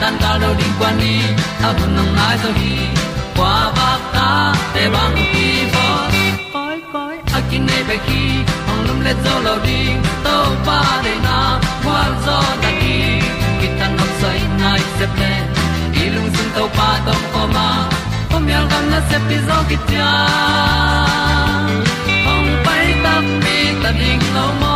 tan cao đâu đi qua đi ta bu nang mai zo gi qua ba ta te bang ki bo koi koi a kin nei be ki ong lum le zo lo di to pa de na kwa zo ta ki ki tan nok sai nai se ple lung sun to pa tom ko ma. Pom yal gam na se pi zo ki tia ong pai ta mi ta ding lo mo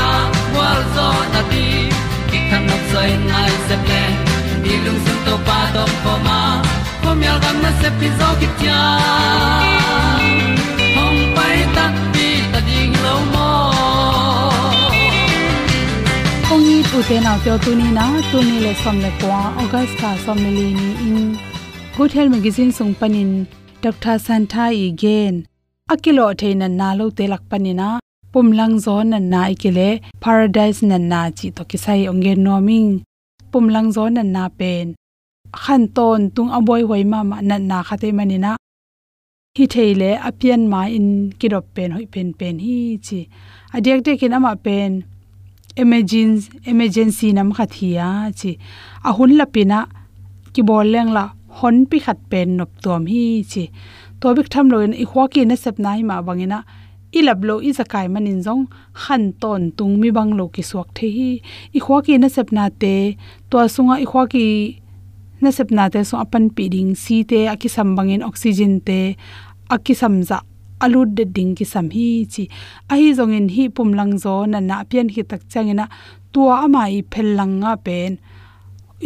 zo na ti ki kan nok sai nai se ple ni lung sun to pa to pa ma. Ko mi al gam na se pi zo ki tia hom pai ta ti ta ding lo mo ong ni tu te na to tu ni na tu ni le som le kwa august ka som le li ni in. Good health magazine sung panin dr santa again akilo theina na lo te lak panina pumlang zon na na ikile, paradise na na chi to kisai onge noming pumlang zon na na pen. Khan ton tung aboi hoi ma ma na na khate manina hi theile apian ma in kirop pen, hoi pen pen hi chi. Adiak te kin ama pen. Emergency emergency nam khathia chi. Ahun lapina ki bol leng la hon pi khat pen nop tom hi chi. To bik tham loin i khwa ki na sep nai ma i ilab lo i zakai manin zong khan ton tung mi bang lo ki suak the hi. I khwa ki na sep na te to sunga i khwa ki na sep na te so apan pi ding si te aki sam bangin oxygen te aki samza alut de ding ki sam hi chi. A hi zong in hi pum lang zo na na pian hi tak changena tua ama i phel langa pen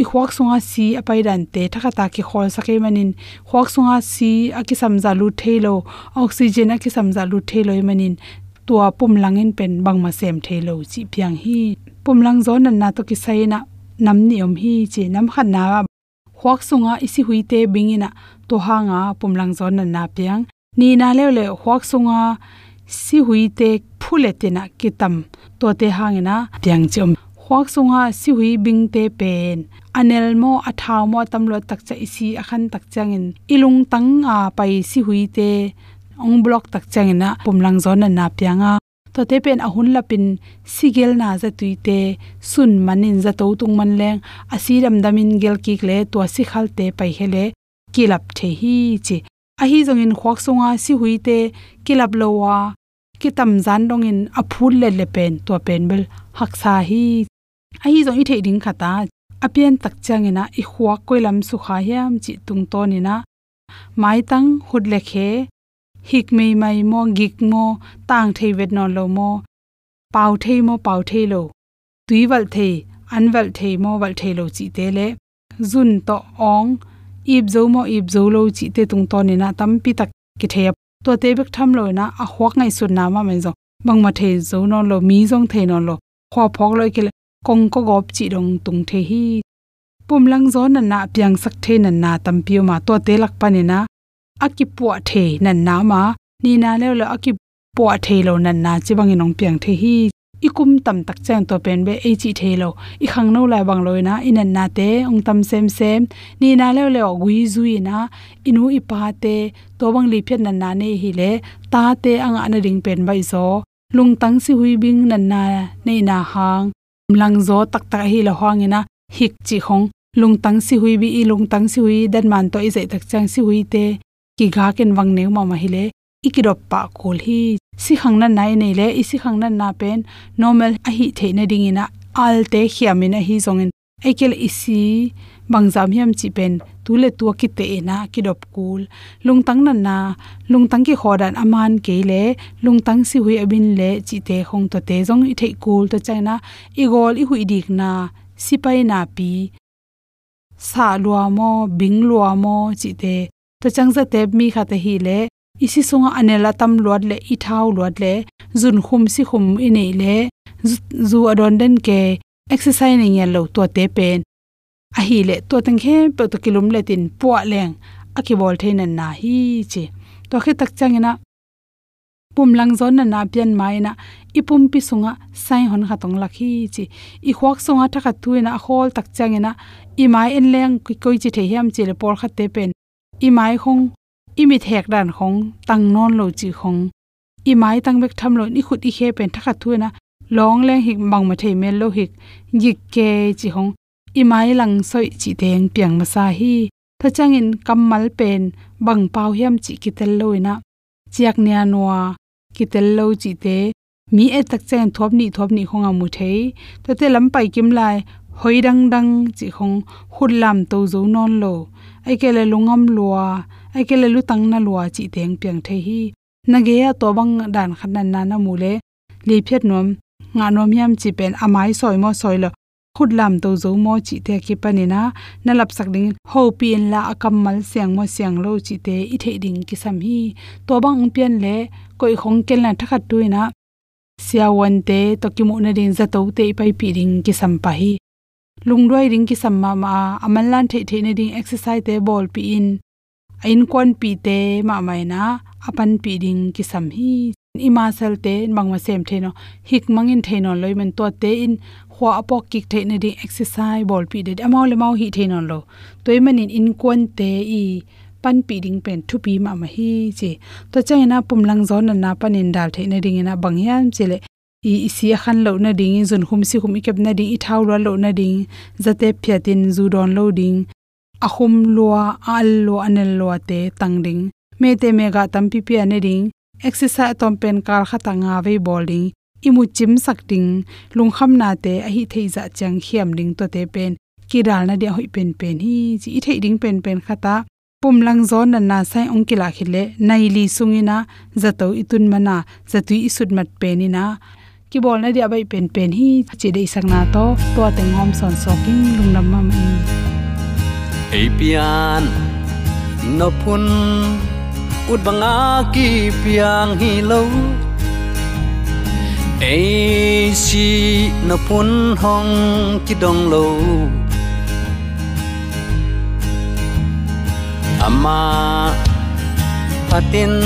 i khwak sunga si apai dan te thaka ta ki khol sake manin. Khwak sunga si aki samza lu thelo, oxygen aki samza lu thelo manin. Tua pum langin pen bangma sem thelo chi piang hi. Pum lang zo nan na to ki sai na nam ni om hi che nam khan na khwak sunga isi huite bingina. To hanga pumlang zon nan na piang. Ni na le le khwak sunga si huite phule te na kitam. To te hangena piang chom huak sunga si hui bing te pen. Anel mo athaw mo tamlo tak cha isi akhan tak changin ilung tang, a, pai si hui te ong block tak changina pumlang zon na na pianga to te pen ahun lapin sigel na za tuite sun manin za to tung man leng. Asiram damin gel ki kle to si khal te pai hele kilap the hi chi. A hi zong in khwak songa si hui te kilap lowa. Kitam zan dong in aphul le le pen to pen bel haksa hi a hi zong i the ding khata apian tak changena i khwak koilam su kha yam chi tung to ni na mai tang hud le khe hik mei mai mo gik mo tang thei vet non lo mo pau thei mo pau thei lo tui wal thei an wal thei mo wal thei lo chi te le zun to ong ip zo mo ip zo lo chi te tung to ni na tam pi tak ki the to te bek tham lo na a hwak ngai sun na ma men zo bang ma thei zo non lo mi zong thei non lo kho phok lo ki le kong ko gop chi dong tung the hi. Pum lang zo na na piang sak the na na tam pi ma to te lak pa ni na. Aki po the na na ma. Ni na le lo aki po the lo na na chi bang inong piang the hi. Ikum tam tak chang to pen be e chi the lo. I khang no la bang loi na. In na te, ong tam sem sem. Ni na le le gui zui na. Inu i pa te, to bang li phet na na ne hi le. Ta te anga na ring pen bai zo. Lung tang si hui bing na na nei na hang lang zo tak tak hi la hwangina hik chi khong lung tang si hui bi i lung tang si hui dan man to i zai tak chang si hui te. Ki ga ken wang ne ma ma hi le ikidop pa kol hi. Si khang na nai nei le isi khang na na pen. Normal, a hi the na ding ina, al te khiamina hi zongin aikel isi bangjam hiam chi pen tule tua ki te na ki dop kul. Lungtang na na, lungtang ki khodan aman ke le, lungtang si hui abin le, chi te khong to te jong i thei kul to chaina i gol i hui dik na, sipai na pi. Sa lua mo, bing lua mo, chi te, to changza te mi kha te hi le. Isi sunga anela tam luat le, i thau luat le. Zun khum si khum i nei le. Zu adon den ke, exercise nei lo to te pen a hi le to tang khe, pe to kilum le tin po leng. A ki bol thein na hi chi. To khe tak changina pum lang zon na na pian mai na ipum pi sunga, sai hon kha tong lakhi chi. I khwak sunga thakha tuina hol tak changena i mai en leng ki koi chi the hem chi le por kha te pen. I mai khong mi thek dan khong, tang non lo chi khong. I mai tang bek tham lo, ni khut i khe pen thakha thu na long leng hik, mang ma thei mel lo hik. Yik ke chi khong imai lang soi chi teng piang ma sa hi. Tha changin kammal pen, bang pau hiam chi kitel loina chiak nia noa kitel lo chi te. Mi e tak chen thop ni thop ni khonga mu thei. Ta te lam pai kim lai, hoi dang dang chi khong hut lam to zo non lo. Ai ke le lungam lua, ai ke le lu tang na lua chi teng piang thei hi. Na ge ya to bang dan khan na na na mu le. Li phet nom nga nom yam chi pen amai soi mo soi lo khut lam to zo mo chi te ki panina na lap sak ding ho pin la akam mal siang mo siang lo chi te i the ding ki sam hi. To bang pian le koi khong kel na thakhat tuina sia wan te to ki mu na ding za to te pai pi ding ki sam pa hi. Lungdoi ring ki samma ma aman lan the the ne ding exercise te ball pi in. In kon pi te ma mai na, apan pi ding ki sam hi. Ima sel te mangma sem the no hik mangin the no loi men to te in khwa apok kik the ne ding exercise ball pi de amau le mau hi the no lo toy manin in kon te i pan pi ding pen thu pi ma ma hi che. To changena pumlang zon na panin dal the ne ding na banghian chele. I isi khan lo na ding, zun khum si khum ikep na ding i thau lo na ding. Zate phyatin zu don lo ding. Ahum lua al lo anel lo te tang ding. Me te me ga tam pi pi ane ding. Exercise tom pen kar khata nga ve bowling imu chim sak ding lung kham na te, a hi thei za chang khiam ding to te pen. Ki dal na de hoi pen pen. Hi, chi i thei ding pen pen khata pum lang zon na na sai ong kila khile nai li sungina zato itun mana zatui isut mat penina ki bol na dia bai pen pen. Hi, chi dei na to to teng hom son soking lungnam ma mai. Apian no pun ut banga ki piang hi lo ai si na pun hong ki dong lo ama patin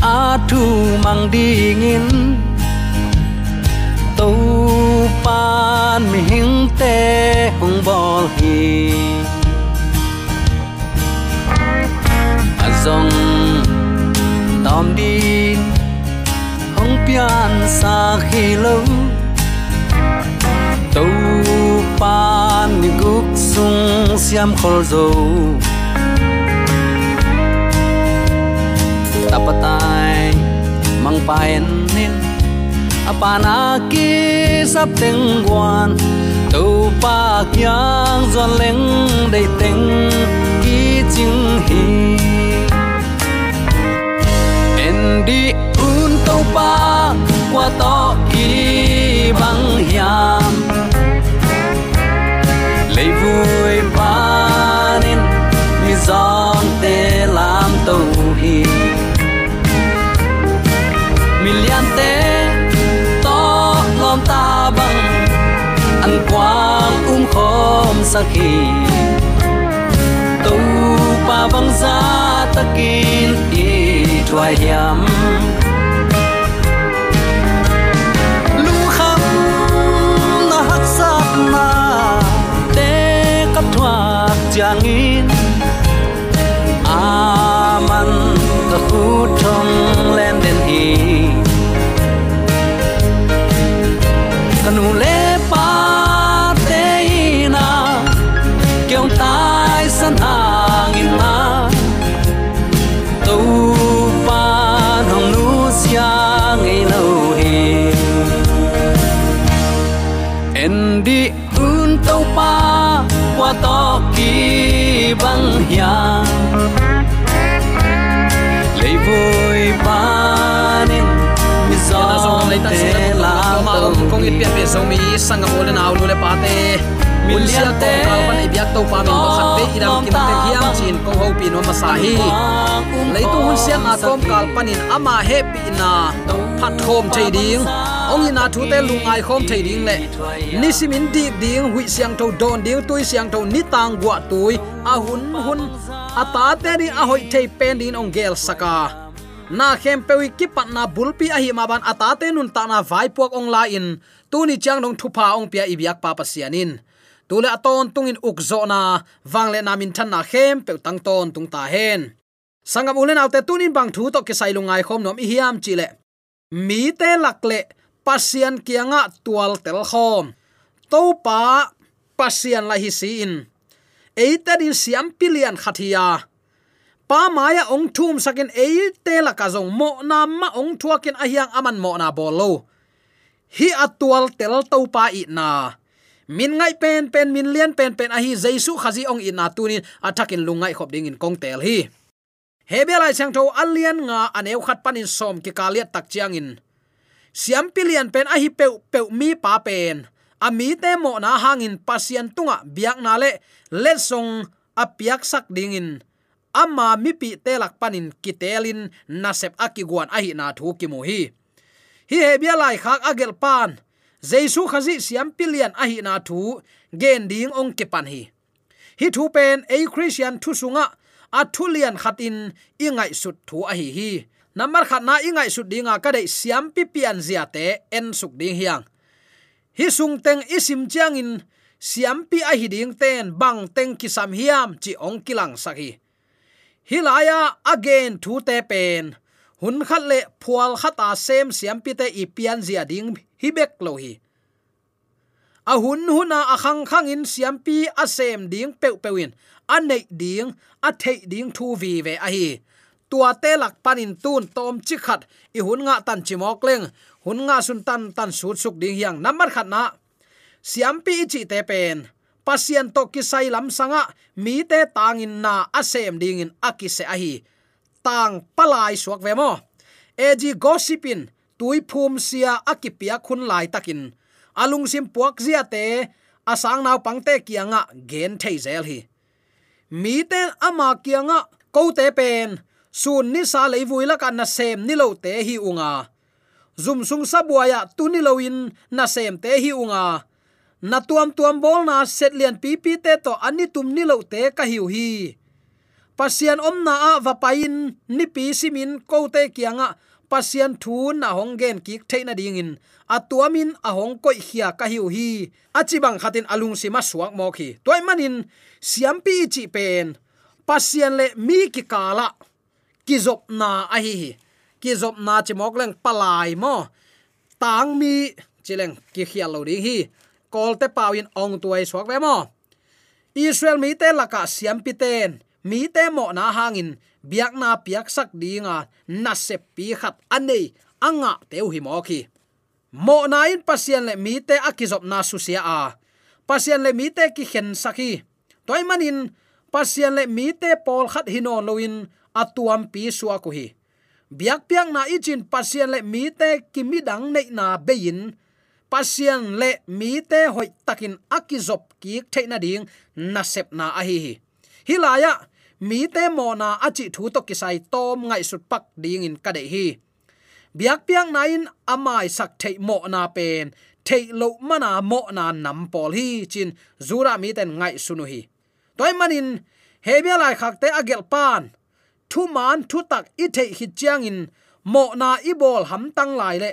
atu mang dingin tàu pan mi hing te hong bol hi azong tom din xa khi lâu. Tàu pan như guk sung siam khol zo tapatai mang paen nin apana ki sắp tiếng quan. Tu pa kyang zon leng đầy teng ki ching hi en di un tàu pa qua to ki băng hiam. Lấy vui ba nên mi zong tê làm tàu hi million tê, to lom ta băng ăn quang um khom sakhi tu pa bang za takin i thua hiam. Chang aman ka hutong thong len den hi kanu le pa te na kyong tai san hang in na tu pa hong nu sia ngei lo hi. En di un tau pa qua to ki bang hiang lấy vui pa nên mi zong lai ta la la ma tau kong it pia pe so mi sanga mo le naw lu le pa te mun sia to kal pan i biak to pa min to khat pe idam kin te hiam chin ko ho pi no ma sa hi lấy tu hun siang a kom kal panin ama happy na phat khom thei ding ong ina thu te lungai khom thei ding le ni simin di ding hui siang tho don ding tui siang tho ni tang bua tui. A hun hun ata te ri a hoi thei pen din ong gel saka na khem pewi ki pat na bulpi a hi ma ban ata te nun ta na vai puak ong la in. Tu ni chang dong thu pa ong pia ibyak pa pasianin tule aton tungin ukzo na. Wangle na min than na khem pe tang ton tung ta hen sangam ulen autte tunin bang thu to ke sai lungai khom nom i hiam chile mi te lakle pasian kianga tual tel khom. To pa pasian la hi si in eita din siam pilian khathia. Pa maya ong thum sakin eite la ka zong mo na ma ong thuakin ahyang aman mo na bolo. Hi atual tel to pa i na. Min ngai pen pen min lian pen pen a hi jaisu khazi ong i na tunin athakin lungai khop ding in kong tel hi. Hebelai chang tho alian nga aneu khat panin som ki kaliat tak chiang in siam pilian pen a hi pe pe mi pa pen. Ami te mo na hangin pasian tunga biak na le le song apiak sak dingin. Ama mi pi telak panin kitelin nasep akiguan ahi na thu ki mu hi. Hi he bia lai khak agel pan. Jesu khazi siam pilian ahi na thu, gen ding ong ke pan hi. Hi thu pen a christian thu sunga, a thulian khatin ingai sut thu ahi hi hi number khat na ingai su dinga ka dei siam pi pian zia te en suk ding hiang. Hi sung teng isim chiang in, siam pi a hi ding ten bang teng ki sam hiam chi ong kilang sakhi hilaya again thu te pen. Hun khat le phual khata sem siam pi te i pian zia ding hi bek lo hi. A hun huna a khang khang in siam pi a sem ding pe pewin a nei ding, a thei ding thu vi ve a hi tua te lak panin tun tom chi khat. I hun nga tan chi mok leng. Hun nga sun tan tan su suk ding hiang. Namar khat na. Siam pi chi te pen. Pasien to ki sai lam sanga. Mi te tangin na asem ding in akise a hi. Tang palai suak ve mo. Eji gossipin, tui phum sia akipia khun lai takin. Alung sim puak zia te asang naw pangte kianga gen thei zel hi. Mi te ama kianga ko te pen sun ni sa lei vui la na sem ni lo te hi unga. Zum sung sa buaya tu ni lo in na sem te hi unga. Na tuam tuam bol na set lian pi pi te to ani tum ni lo te ka hiu hi. Pasian om na a va pain ni pi simin ko te kianga, pasian thu na hong gen ki theina ding in. Atuamin ahong koi khia ka hiu hi. Achibang khatin alung sima suak mo khi toy manin siampi chi pen. Pasian le mi ki kala kizop na a hi ki zop na chimok leng palai mo. Tang mi chileng ki khial lo ding hi. Kol te pawin ong tuai suak ve mo. Israel mi te laka siam pi ten. Mi te mo na hangin biak na piak sak dinga. Na se pi khat anei. Anga teu hi mo ki. Mo na in pasien le mi te akizop na su sia a. Pasien le mi te ki khen saki toy manin pasien le mi te pol khat hinon loin atuam pi suwa ko hi. Biak piang na ichin pasien le mi te kimi dang nei na bein. Pasien le mi te hoi takin akizop ki theina ding na sep na a hi hilaya mi te mo na achi thu to kisai tom ngai sut pak ding in ka dei hi. Biak piang na in amai sak thei mo na pen. Thei lo mana mo na nam pol hi chin zura mi ten ngai sunu hi. Toy manin hebia lai khak agel pan thu man thu tak i thei hi chiang in mo na i bol ham tang lai le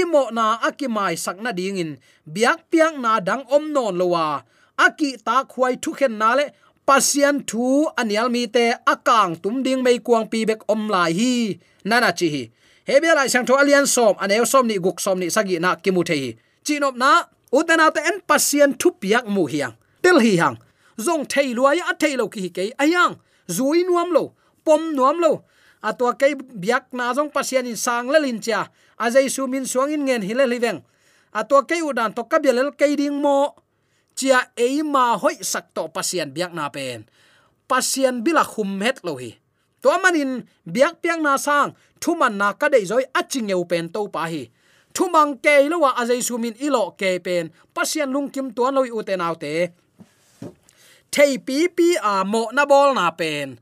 i mo na akimai sakna ding in biak piang na dang om non lowa, aki ta khuai thu khen na le pasian thu anial mi te akang tum ding mei kuang pi bek om lai hi, nana chi hi. Hebia lai sang tho alian som aneu som ni guk som ni sagi na kimu the hi. Chinop na, utena te en pasian thu piak mu hiang, tel hi hang zong thei luai a thei lo ki hi ke ayang, zui nuam lo pom nuam lo. Atwa ke biak na jong pasian in sang le lin cha ajai su min suang in ngen hile liveng atwa ke udan to ka belel ke ding mo. Chia eima hoi sak to pasian biak na pen. Pasian bila khum het lo hi. To manin biak piang na sang thuman na ka dei zoi aching eu pen to pa hi. Thumang ke lo wa azai sumin ilo ke pen. Pasian lung kim tuan loi u te nau te. Thei pi pi a mo na bol na pen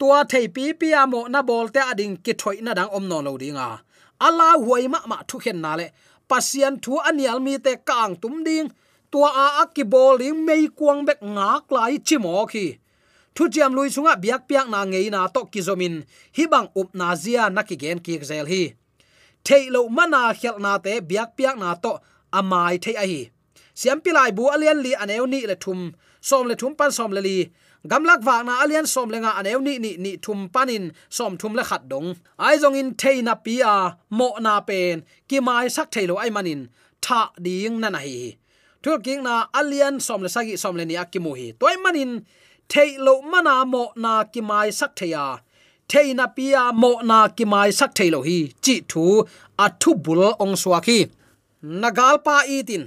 tua thei pi pi a mo na bol te ading ki thoi na dang om no lo dinga. Ala huai ma ma thu khen na le. Pasian thu anial mi te kang tum ding. Tua a akibol ding mei kuang bek ngak lai chimo khi. Thu jam lui sunga biak piak na ngei na to kizomin hi bang up na zia na ki gen ki zel hi. Thailo mana khel na te biak piak na to amai thei a hi. Siam pilai bu alian li aneu ni le thum. Som le thum pan som le li gamlak wak na alian som lenga aneu ni ni ni thum panin som thum le khat dong. Ai jong in thei na pi mo na pen, ki mai sak thailo ai manin, tha ding na na hi. Thu king na alian som le sagi som le ni akimu hi. Toy manin, thei lo mana mo na ki mai sak theya thei na pia mo na ki mai sak theilo hi. Chi thu, a thu bul ong swaki nagalpa itin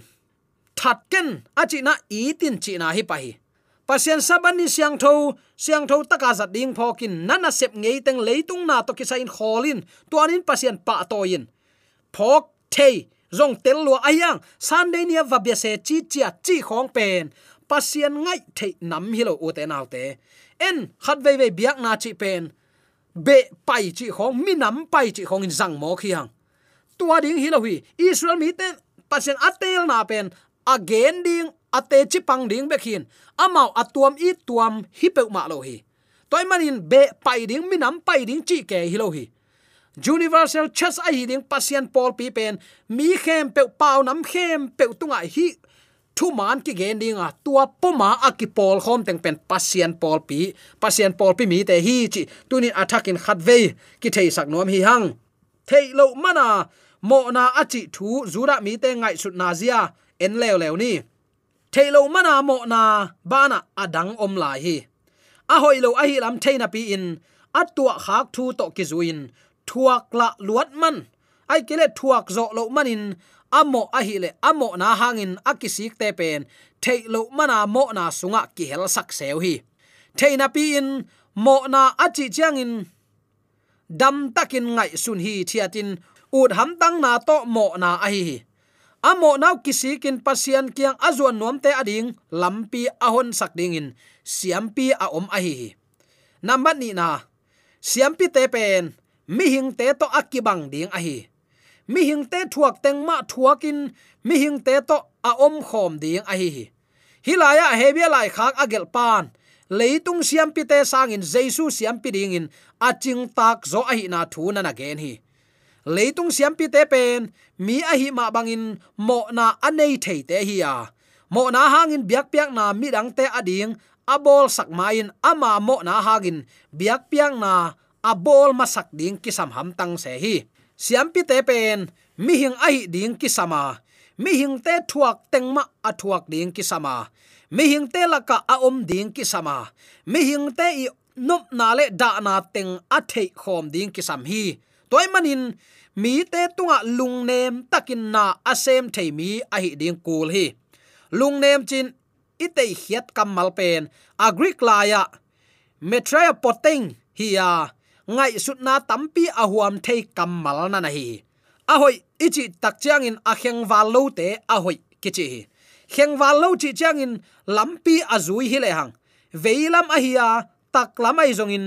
thatken achina na itin china hi pa hi pasien saban siang tho siang tho taka zat ding phokin nana sep ngei teng leitung na to kisain kholin tuanin pasien pa in, phok thei zong tel lo ayang sunday nia vabia se chi chia chi khong pen. Pasian ngai thei nam hilo u te nau te. En khat ve ve biak na chi pen. Be pai chi khong mi nam pai chi khong in zang mo khi hang. Tua ding hilo hi israel mi te pasian atel na pen again ding ate chi pang ding bek hin. Amao atuam i tuam hi pe ma lo hi. Toy manin be pai ding minam pai ding chi ke hi lo hi. Universal chess a hi ding pasien pol pi pen mi khem pe pau nam khem pe tunga hi. Thu man ki gen ding a tua poma akipol khom teng pen pasien pol pi, pasien pol pi mi te hi chi. Tunin attacking khat ve ki thei sak nom hi hang. Thei lo mana, mo na achi thu zura mi te ngai sut na zia. En lew lew ni thailo mana mo na bana adang om lai hi. A hoi lo a hi lam theina pi in atua khak thu to ki zuin. Thuak la luat man. Ai kile thuak zo lo manin amo a hi le amo na hangin akisik te pen theilo mana mo na sunga ki hel sak seu hi. Theina pi in, mo na achi chiang in. Dam takin ngai sun hi thiatin, ut ham tang na to mo na a hi amo nau kisikin pasian kiang azuan nuam te ading, lampi ahon sak ding in siampi a om a hi namat ni na, siampi te pen mi hing te to akibang ding a hi mi hing te thuak teng ma thuakin mi hing te to a om khom ding a hi hilaya hebia lai khak agel pan, leitung siampi te sang in jesu siampi ding in aching tak zo a hi na thu na na gen hi leitung siam pi te pen. Mi a hi ma bangin mo na anei thei te hi ya mo na hangin biak piak na mi dang te ading abol sak main ama mo na hagin biak piak na abol masak ding kisam ham tang se hi. Siam pi te pen. Mi hing ai ding kisama mi hing te thuak tengma thuak ding kisama mi hing te laka a om ding kisama mi hing te i nup na le da na teng a thei khom ding kisam hi toy manin mi te tunga lung nem takin na asem thei mi a hi ding kul hi. Lung nem chin itei hiat kamal pen agrik laya metraya poteng hi ya ngai sut na tampi ahuam thei kamal na na hi. Ahoi ichi tak chiang in a kheng wal lo te hoi kichi hi. Kheng wal lo chi chiang in lampi azui hi le hang. Veilam a hiya tak lamai zong in,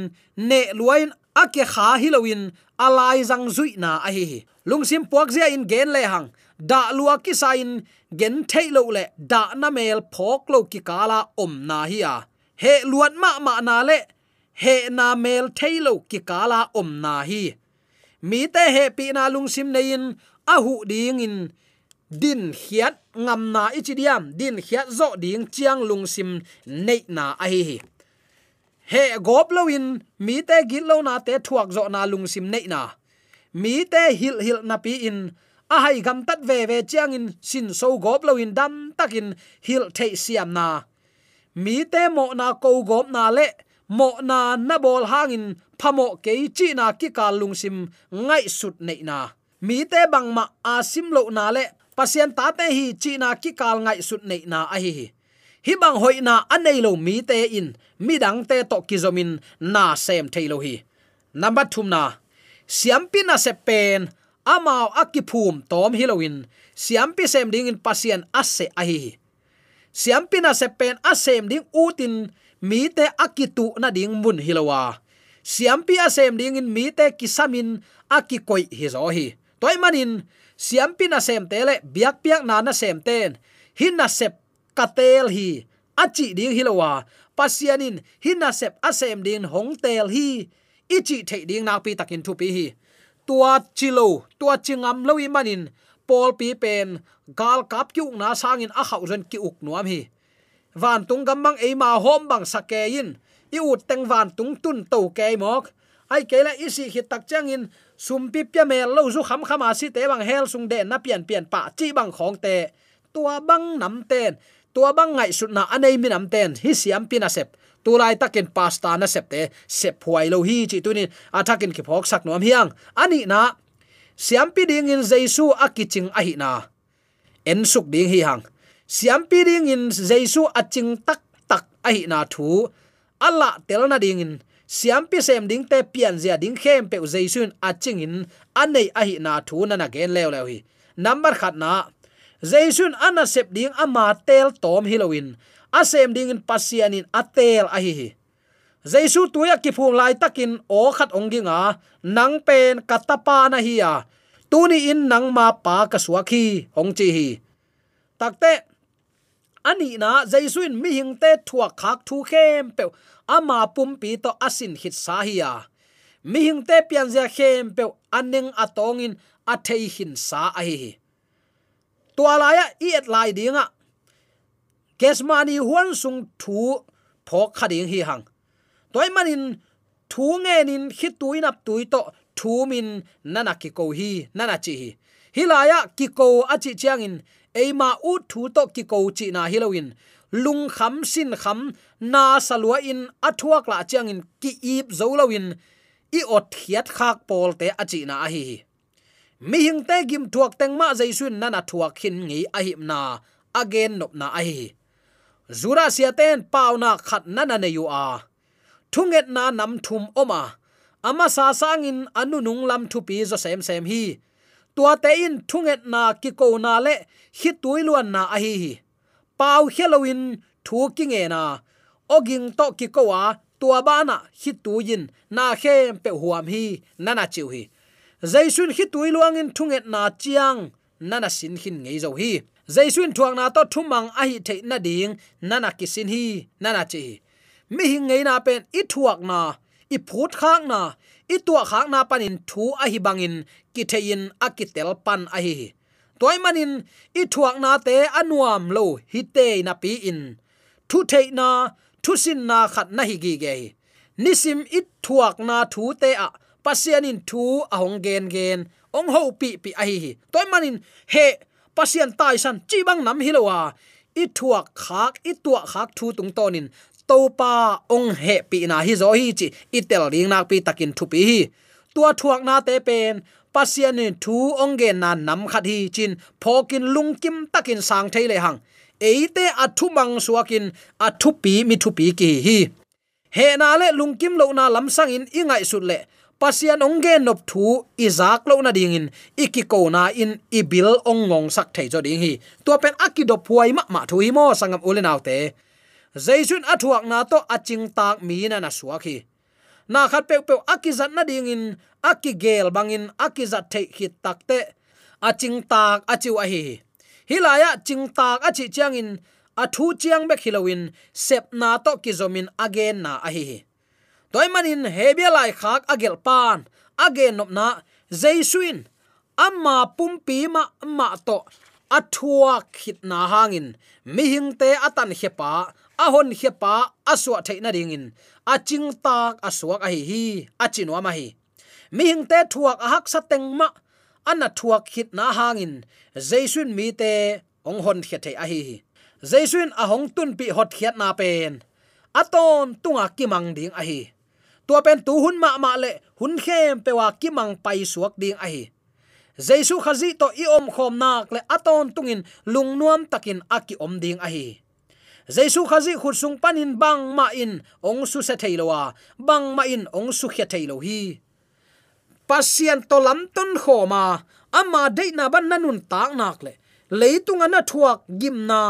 ne luain ake kha hiloin alai zang zui na a hi lungsim puak zia in gen le hang. Da lua ki sa in, gen thei lo le, da na mel phok lo ki kala om na hi a. He luat ma ma na le, he na mel thei lo ki kala om na hi. Mi te he pi na lungsim nein a hu ding in. Din khiat ngam na ichidiam din khiat zo ding chiang lungsim nei na a hi hi he gop lo in, mi te gil lo na te thuak zo na lungsim nei na. Mi te hil hil na pi in, a hai gam tat ve ve chiang in, sin so gop lo in dam takin hil thei siam na. Mi te mo na ko gop na le, mo na na bol hangin phamo ke chi na ki ka lungsim ngai sut nei na. Mi te bang ma asim lo na le, pasien ta te hi chi na ki kal ngai sut nei na a hi hi bang hoi na anei lo mi te in. Mi dang te to kizomin na sem thailo hi. Number 2 na siampi na se pen amao akiphum tom hilowin siampi sem ding in pasien ase ahi hi. Siampi na se pen asem ding utin mi te akitu na ding mun hilowa siampi asem ding in mi te kisamin akikoi hi zo hi. Toy manin siampi na sem tele biak piak na na sem ten. Hin na sep katel hi. Achi ding hilowa pasianin hin sep asem din hong tel hi. Ichi thei ding nak pi takin thu pi hi. Tua chilo tua chingam lo i manin. Pol pi pen, gal kap ki na sangin a khau ren ki uk nuam hi. Van tung gam bang e ma hom bang sake in i ut teng van tung tun to ke mok. Ai ke la isi hi tak chang in. Sum pi pya me lo zu kham khama si te bang hel sung de na pian pian pa chi bang khong te. Tua bang nam ten tua bang ngai sut na anei mi nam ten, hi siam pina sep. Tulai takin pasta na sep te, sep huai lo hi chi tunin athakin ki phok sak nom hiang. Ani na, siam pi ding in jesu akiching hi na. En suk ding hi hang. Siam pi ding in jesu aching tak tak ahi na thu. Ala tel na ding in. Siam pi sem ding te pian zia ding khem pe jaisun aching in anei ahi na thu na na gen lew lew hi. Number khat na jaisun ana sep ding ama tel tom halloween. Asem ding in pasianin atel a hi hi. Jaisu tuya ki phung lai takin o khat onginga nang pen katapa na hi ya tuni in nang ma pa ka suakhi ong chi hi. Takte ani na jaisuin mi hing te thua khak thu khem pe ama pum pi to asin hit sa hi ya mi hing te pian ja khem pe aneng atongin a hin sa a hi hi tua laya i et lai dinga kesmani huan sung thu phok khading hi hang. Toy manin thu nge nin khi tuin ap tui to thu min nana ki ko hi, nana chi hi. Hilaya ki ko achi chiang in eima u thu to ki ko chi na hilowin lung kham, sin kham, na salwa in athuak la chiang in, ki ip zolawin i ot hiat khak pol te achi na a hi mi hing te gim thuak teng ma jaisun nana thuak khin ngi a hip na. Again nop na a hi. Zura sia ten pauna khat nana ne yu a. Thunget na nam thum oma ama sa sangin anu nung lam thu pi zo sem sem hi. Tua te in thunget na ki ko na le hi tui luan na a hi hi. Pau halloween thu ki nge na. Oging to ki ko wa tua ba na hi tu yin na khem pe huam hi nana chiu hi zaisun khi tui luangin thunget na chiang, nana sin khin ngei zo hi. Zaisun thuang na to thumang a hi the na ding, nana kisin hi, nana chi. Mi hi ngei na pen, i thuak na, i phut khak na, i tua khak na panin thu a hi bangin ki thein a ki tel pan a hi. Toy manin i thuak na te anuam lo hi te na pi in. Thu the na, thu sin na khat na hi gi ge. Nisim it thuak na thu te a pasianin thu ahong gen gen. Ong ho pi pi a hi toy manin he pasian tai san chi bang nam hi lowa i thuak khak, i tua khak thu tung tonin to pa ong he pi na hi zo hi chi. I tel ring nak pi takin thu pi hi. Tua thuak na te pen pasian in thu ong gen na nam khat hi chin. Phokin lungkim takin sang theile hang. Eite athu mang suakin athu pi mi thu pi ki hi. He na le lungkim lo na lam sang in ingai sut le pasian ongge nop thu izak lo na ding in ikiko na in ibil ong ngong sak thei jo ding hi. To pen akido puai ma ma thu hi mo, sangam ulen autte zaitun athuak na to aching tak mi na na suak hi. Na khat pe pe akizat na ding in akigel bangin akizat thei khit takte aching tak achiu a hi hilaya ching tak achi chiang in athu chiang be khilowin sep na to kizomin again na a hi toy manin hebia lai khak agel pan again nop na zaisuin amma pumpi ma ma to athua khit na hangin. Mi hing te atan hepa ahon hepa aswa theina ringin. Aching tak aswak a hi hi achinwa ma hi mi hing te thuak a hak sa ma, ana thuak khit na hangin. Jaisuin mi te ong hon khiat the a hi. Hi a ahong tun pi hot khiat na pen. Aton tunga kimang ding a hi tua pen tu hun ma ma le, hun khem pe wa kimang pai suak ding ai. hi jesu khazi to i om khom nak le aton tungin lungnuam takin aki om ding ai. hi jesu khazi khut sung panin bang ma in, ong su se theilowa bang ma in, ong su khya theilo hi pasien to lam ton khoma ama de na ban nanun tak nak le leitung ana thuak gimna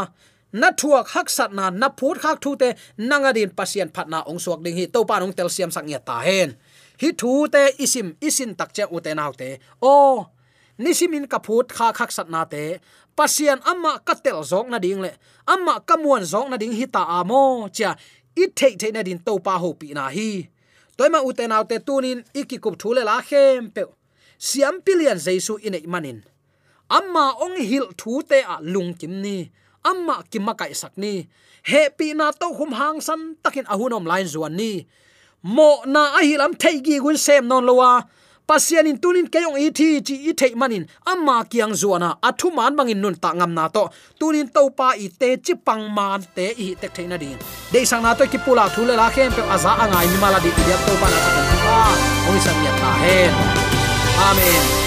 na thuak hak sat na na phut khak thu te, nanga din pasien phat na ong suak ding hi to pa ong tel siam sak nya ta hen. Hi thu te isim, isin tak che u te nau te. O nisimin ka phut kha khak sat na te. Pasien amma ka tel zok na ding le, amma ka muan zok na ding hi ta amo cha i thei thei na din to pa ho pi na hi. Toy ma u te nau te tunin ikikup thule la khem pe siam pilian jaisu inei manin. Amma ong hil thu te a lung kim ni amma kimma kai sakni he pi na to hum hang san takin ahunom line zuan ni. Mo na ahilam hilam theigi gun sem non lowa pasian in tunin kayong i chi i thei manin. Amma kiang zuana athu man bangin nun ta ngam na to. Tunin to pa i te chi pang man te i tek theina din de sang na to ki pula thule la khem pe aza angai ni mala di ya to pa na ta pa. Oi sang ya ta hen. Amen.